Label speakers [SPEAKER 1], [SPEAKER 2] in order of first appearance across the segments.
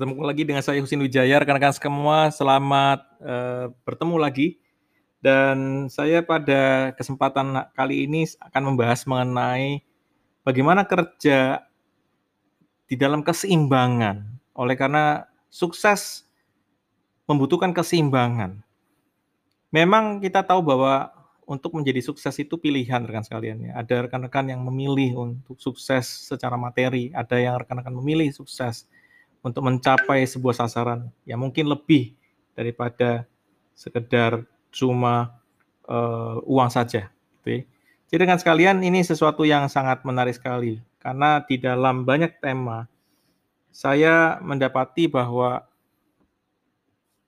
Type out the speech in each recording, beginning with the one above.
[SPEAKER 1] Bertemu lagi dengan saya Husin Wijaya, rekan-rekan semua, selamat uh, bertemu lagi. Dan saya pada kesempatan kali ini akan membahas mengenai bagaimana kerja di dalam keseimbangan. Oleh karena sukses membutuhkan keseimbangan. Memang kita tahu bahwa untuk menjadi sukses itu pilihan rekan sekalian ya. Ada rekan-rekan yang memilih untuk sukses secara materi, ada yang rekan-rekan memilih sukses untuk mencapai sebuah sasaran yang mungkin lebih daripada sekedar cuma uh, uang saja. Gitu ya. Jadi dengan sekalian ini sesuatu yang sangat menarik sekali karena di dalam banyak tema saya mendapati bahwa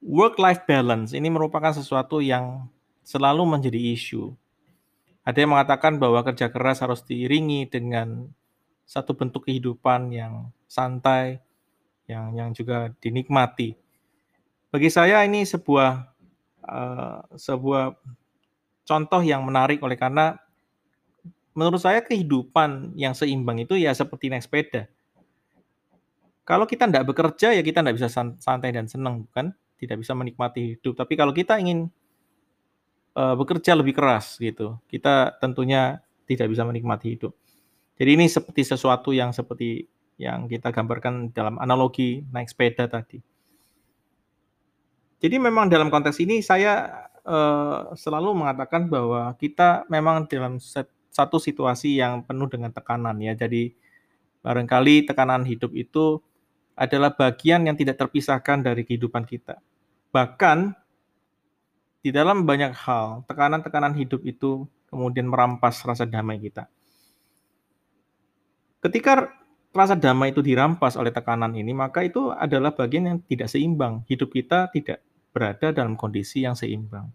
[SPEAKER 1] work life balance ini merupakan sesuatu yang selalu menjadi isu. Ada yang mengatakan bahwa kerja keras harus diiringi dengan satu bentuk kehidupan yang santai, yang yang juga dinikmati. Bagi saya ini sebuah uh, sebuah contoh yang menarik oleh karena menurut saya kehidupan yang seimbang itu ya seperti naik sepeda. Kalau kita tidak bekerja ya kita tidak bisa santai dan senang, bukan? Tidak bisa menikmati hidup. Tapi kalau kita ingin uh, bekerja lebih keras gitu. Kita tentunya tidak bisa menikmati hidup. Jadi ini seperti sesuatu yang seperti yang kita gambarkan dalam analogi naik sepeda tadi. Jadi memang dalam konteks ini saya uh, selalu mengatakan bahwa kita memang dalam satu situasi yang penuh dengan tekanan ya. Jadi barangkali tekanan hidup itu adalah bagian yang tidak terpisahkan dari kehidupan kita. Bahkan di dalam banyak hal, tekanan-tekanan hidup itu kemudian merampas rasa damai kita. Ketika rasa damai itu dirampas oleh tekanan ini, maka itu adalah bagian yang tidak seimbang. Hidup kita tidak berada dalam kondisi yang seimbang.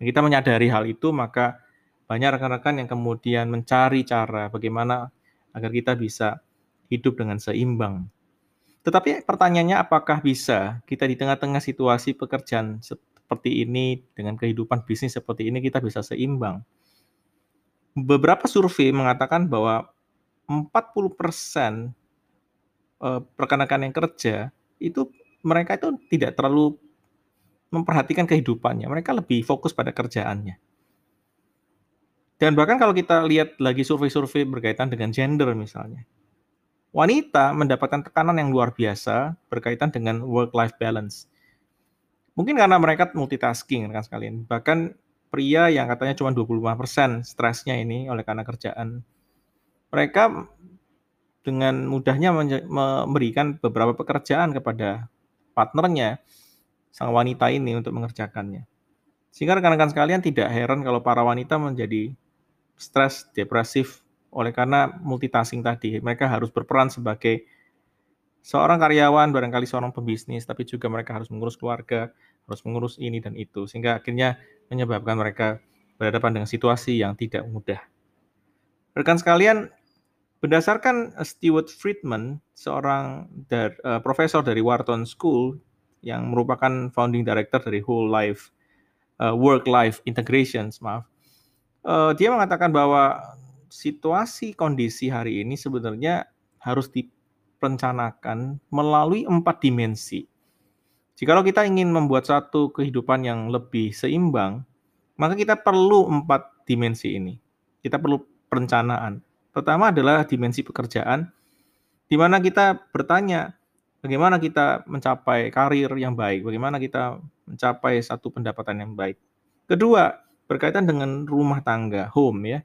[SPEAKER 1] Kita menyadari hal itu, maka banyak rekan-rekan yang kemudian mencari cara bagaimana agar kita bisa hidup dengan seimbang. Tetapi pertanyaannya apakah bisa kita di tengah-tengah situasi pekerjaan seperti ini, dengan kehidupan bisnis seperti ini, kita bisa seimbang. Beberapa survei mengatakan bahwa 40% eh, rekan-rekan yang kerja itu mereka itu tidak terlalu memperhatikan kehidupannya. Mereka lebih fokus pada kerjaannya. Dan bahkan kalau kita lihat lagi survei-survei berkaitan dengan gender misalnya. Wanita mendapatkan tekanan yang luar biasa berkaitan dengan work-life balance. Mungkin karena mereka multitasking kan sekalian. Bahkan pria yang katanya cuma 25% stresnya ini oleh karena kerjaan. Mereka dengan mudahnya memberikan beberapa pekerjaan kepada partnernya, sang wanita ini untuk mengerjakannya. Sehingga rekan-rekan sekalian tidak heran kalau para wanita menjadi stres, depresif oleh karena multitasking tadi. Mereka harus berperan sebagai seorang karyawan, barangkali seorang pembisnis, tapi juga mereka harus mengurus keluarga, harus mengurus ini dan itu, sehingga akhirnya menyebabkan mereka berhadapan dengan situasi yang tidak mudah. Rekan sekalian, berdasarkan Stewart Friedman, seorang dar, uh, profesor dari Wharton School yang merupakan founding director dari Whole Life uh, Work Life Integrations, maaf, uh, dia mengatakan bahwa situasi kondisi hari ini sebenarnya harus direncanakan melalui empat dimensi. Jikalau kita ingin membuat satu kehidupan yang lebih seimbang, maka kita perlu empat dimensi ini. Kita perlu perencanaan. Pertama adalah dimensi pekerjaan, di mana kita bertanya bagaimana kita mencapai karir yang baik, bagaimana kita mencapai satu pendapatan yang baik. Kedua, berkaitan dengan rumah tangga, home ya.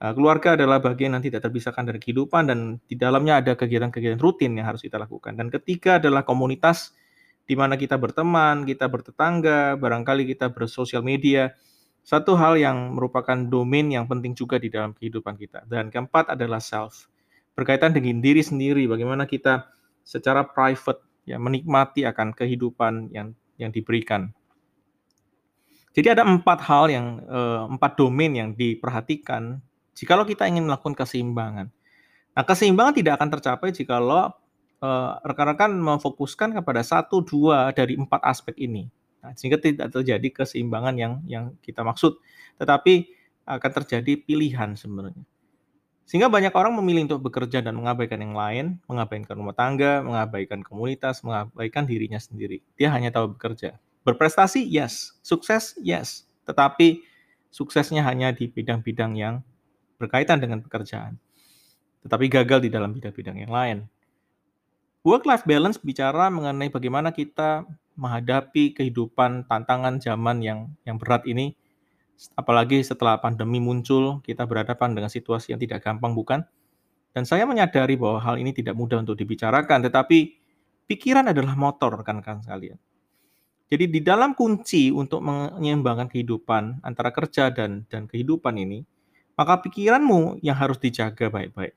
[SPEAKER 1] Nah, keluarga adalah bagian yang tidak terpisahkan dari kehidupan dan di dalamnya ada kegiatan-kegiatan rutin yang harus kita lakukan. Dan ketiga adalah komunitas di mana kita berteman, kita bertetangga, barangkali kita bersosial media. Satu hal yang merupakan domain yang penting juga di dalam kehidupan kita. Dan keempat adalah self. Berkaitan dengan diri sendiri, bagaimana kita secara private ya menikmati akan kehidupan yang yang diberikan. Jadi ada empat hal yang eh, empat domain yang diperhatikan jikalau kita ingin melakukan keseimbangan. Nah, keseimbangan tidak akan tercapai jikalau Eh, rekan-rekan memfokuskan kepada satu dua dari empat aspek ini, nah, sehingga tidak terjadi keseimbangan yang yang kita maksud, tetapi akan terjadi pilihan sebenarnya. Sehingga banyak orang memilih untuk bekerja dan mengabaikan yang lain, mengabaikan rumah tangga, mengabaikan komunitas, mengabaikan dirinya sendiri. Dia hanya tahu bekerja. Berprestasi, yes. Sukses, yes. Tetapi suksesnya hanya di bidang-bidang yang berkaitan dengan pekerjaan. Tetapi gagal di dalam bidang-bidang yang lain. Work-life balance bicara mengenai bagaimana kita menghadapi kehidupan tantangan zaman yang yang berat ini Apalagi setelah pandemi muncul, kita berhadapan dengan situasi yang tidak gampang, bukan? Dan saya menyadari bahwa hal ini tidak mudah untuk dibicarakan, tetapi pikiran adalah motor, rekan-rekan sekalian. Jadi di dalam kunci untuk menyeimbangkan kehidupan antara kerja dan dan kehidupan ini, maka pikiranmu yang harus dijaga baik-baik.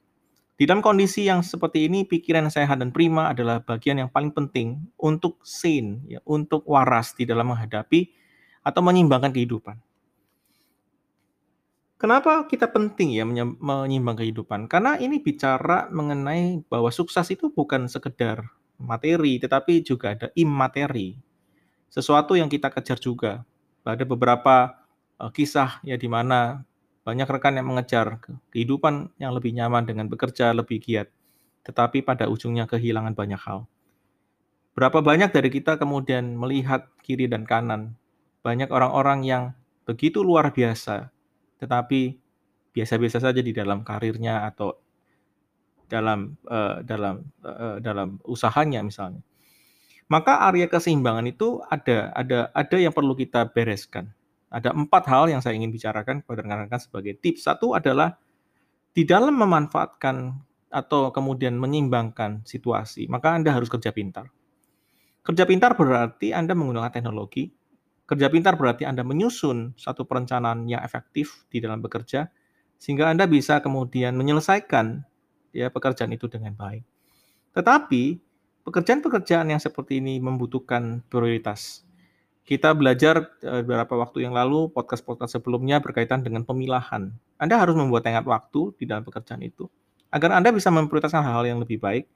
[SPEAKER 1] Di dalam kondisi yang seperti ini, pikiran yang sehat dan prima adalah bagian yang paling penting untuk sane, ya, untuk waras di dalam menghadapi atau menyeimbangkan kehidupan. Kenapa kita penting ya menyimbang kehidupan? Karena ini bicara mengenai bahwa sukses itu bukan sekedar materi, tetapi juga ada imateri. Sesuatu yang kita kejar juga. Ada beberapa uh, kisah ya di mana banyak rekan yang mengejar kehidupan yang lebih nyaman dengan bekerja lebih giat, tetapi pada ujungnya kehilangan banyak hal. Berapa banyak dari kita kemudian melihat kiri dan kanan, banyak orang-orang yang begitu luar biasa tetapi biasa-biasa saja di dalam karirnya atau dalam uh, dalam uh, dalam usahanya misalnya. Maka area keseimbangan itu ada ada ada yang perlu kita bereskan. Ada empat hal yang saya ingin bicarakan kepada rekan-rekan sebagai tips. Satu adalah di dalam memanfaatkan atau kemudian menyimbangkan situasi, maka Anda harus kerja pintar. Kerja pintar berarti Anda menggunakan teknologi, Kerja pintar berarti Anda menyusun satu perencanaan yang efektif di dalam bekerja, sehingga Anda bisa kemudian menyelesaikan ya pekerjaan itu dengan baik. Tetapi pekerjaan-pekerjaan yang seperti ini membutuhkan prioritas. Kita belajar eh, beberapa waktu yang lalu podcast-podcast sebelumnya berkaitan dengan pemilahan. Anda harus membuat tenggat waktu di dalam pekerjaan itu agar Anda bisa memprioritaskan hal-hal yang lebih baik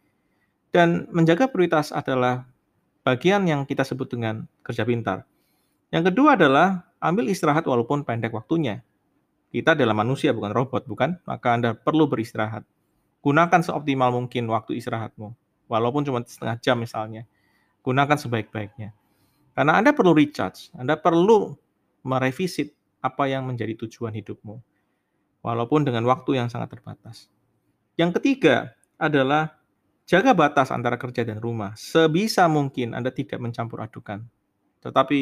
[SPEAKER 1] dan menjaga prioritas adalah bagian yang kita sebut dengan kerja pintar. Yang kedua adalah ambil istirahat walaupun pendek waktunya. Kita adalah manusia bukan robot, bukan? Maka Anda perlu beristirahat. Gunakan seoptimal mungkin waktu istirahatmu. Walaupun cuma setengah jam misalnya. Gunakan sebaik-baiknya. Karena Anda perlu recharge, Anda perlu merevisit apa yang menjadi tujuan hidupmu. Walaupun dengan waktu yang sangat terbatas. Yang ketiga adalah jaga batas antara kerja dan rumah. Sebisa mungkin Anda tidak mencampur adukan. Tetapi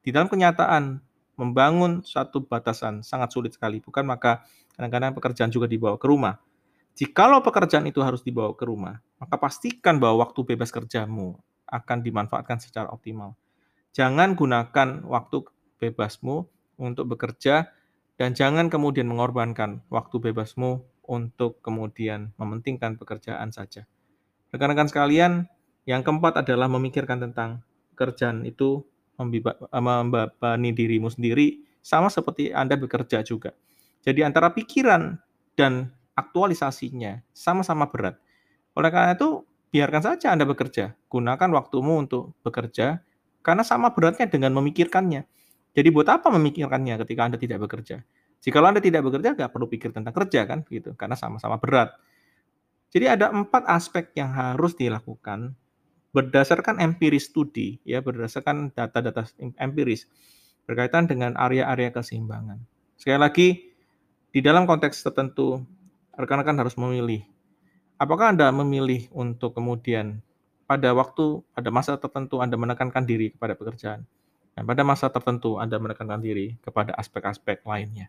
[SPEAKER 1] di dalam kenyataan membangun satu batasan sangat sulit sekali, bukan? Maka kadang-kadang pekerjaan juga dibawa ke rumah. Jikalau pekerjaan itu harus dibawa ke rumah, maka pastikan bahwa waktu bebas kerjamu akan dimanfaatkan secara optimal. Jangan gunakan waktu bebasmu untuk bekerja dan jangan kemudian mengorbankan waktu bebasmu untuk kemudian mementingkan pekerjaan saja. Rekan-rekan sekalian, yang keempat adalah memikirkan tentang pekerjaan itu membebani dirimu sendiri sama seperti Anda bekerja juga. Jadi antara pikiran dan aktualisasinya sama-sama berat. Oleh karena itu, biarkan saja Anda bekerja. Gunakan waktumu untuk bekerja karena sama beratnya dengan memikirkannya. Jadi buat apa memikirkannya ketika Anda tidak bekerja? Jika Anda tidak bekerja, nggak perlu pikir tentang kerja kan, gitu, karena sama-sama berat. Jadi ada empat aspek yang harus dilakukan berdasarkan empiris studi, ya berdasarkan data-data empiris berkaitan dengan area-area keseimbangan. Sekali lagi, di dalam konteks tertentu, rekan-rekan harus memilih. Apakah Anda memilih untuk kemudian pada waktu, pada masa tertentu Anda menekankan diri kepada pekerjaan, dan pada masa tertentu Anda menekankan diri kepada aspek-aspek lainnya.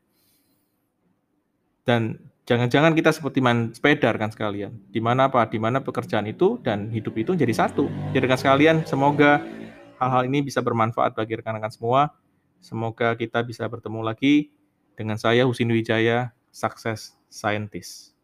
[SPEAKER 1] Dan Jangan-jangan kita seperti main sepeda kan sekalian. Di mana apa? Di mana pekerjaan itu dan hidup itu jadi satu. Jadi rekan sekalian, semoga hal-hal ini bisa bermanfaat bagi rekan-rekan semua. Semoga kita bisa bertemu lagi dengan saya Husin Wijaya, Success Scientist.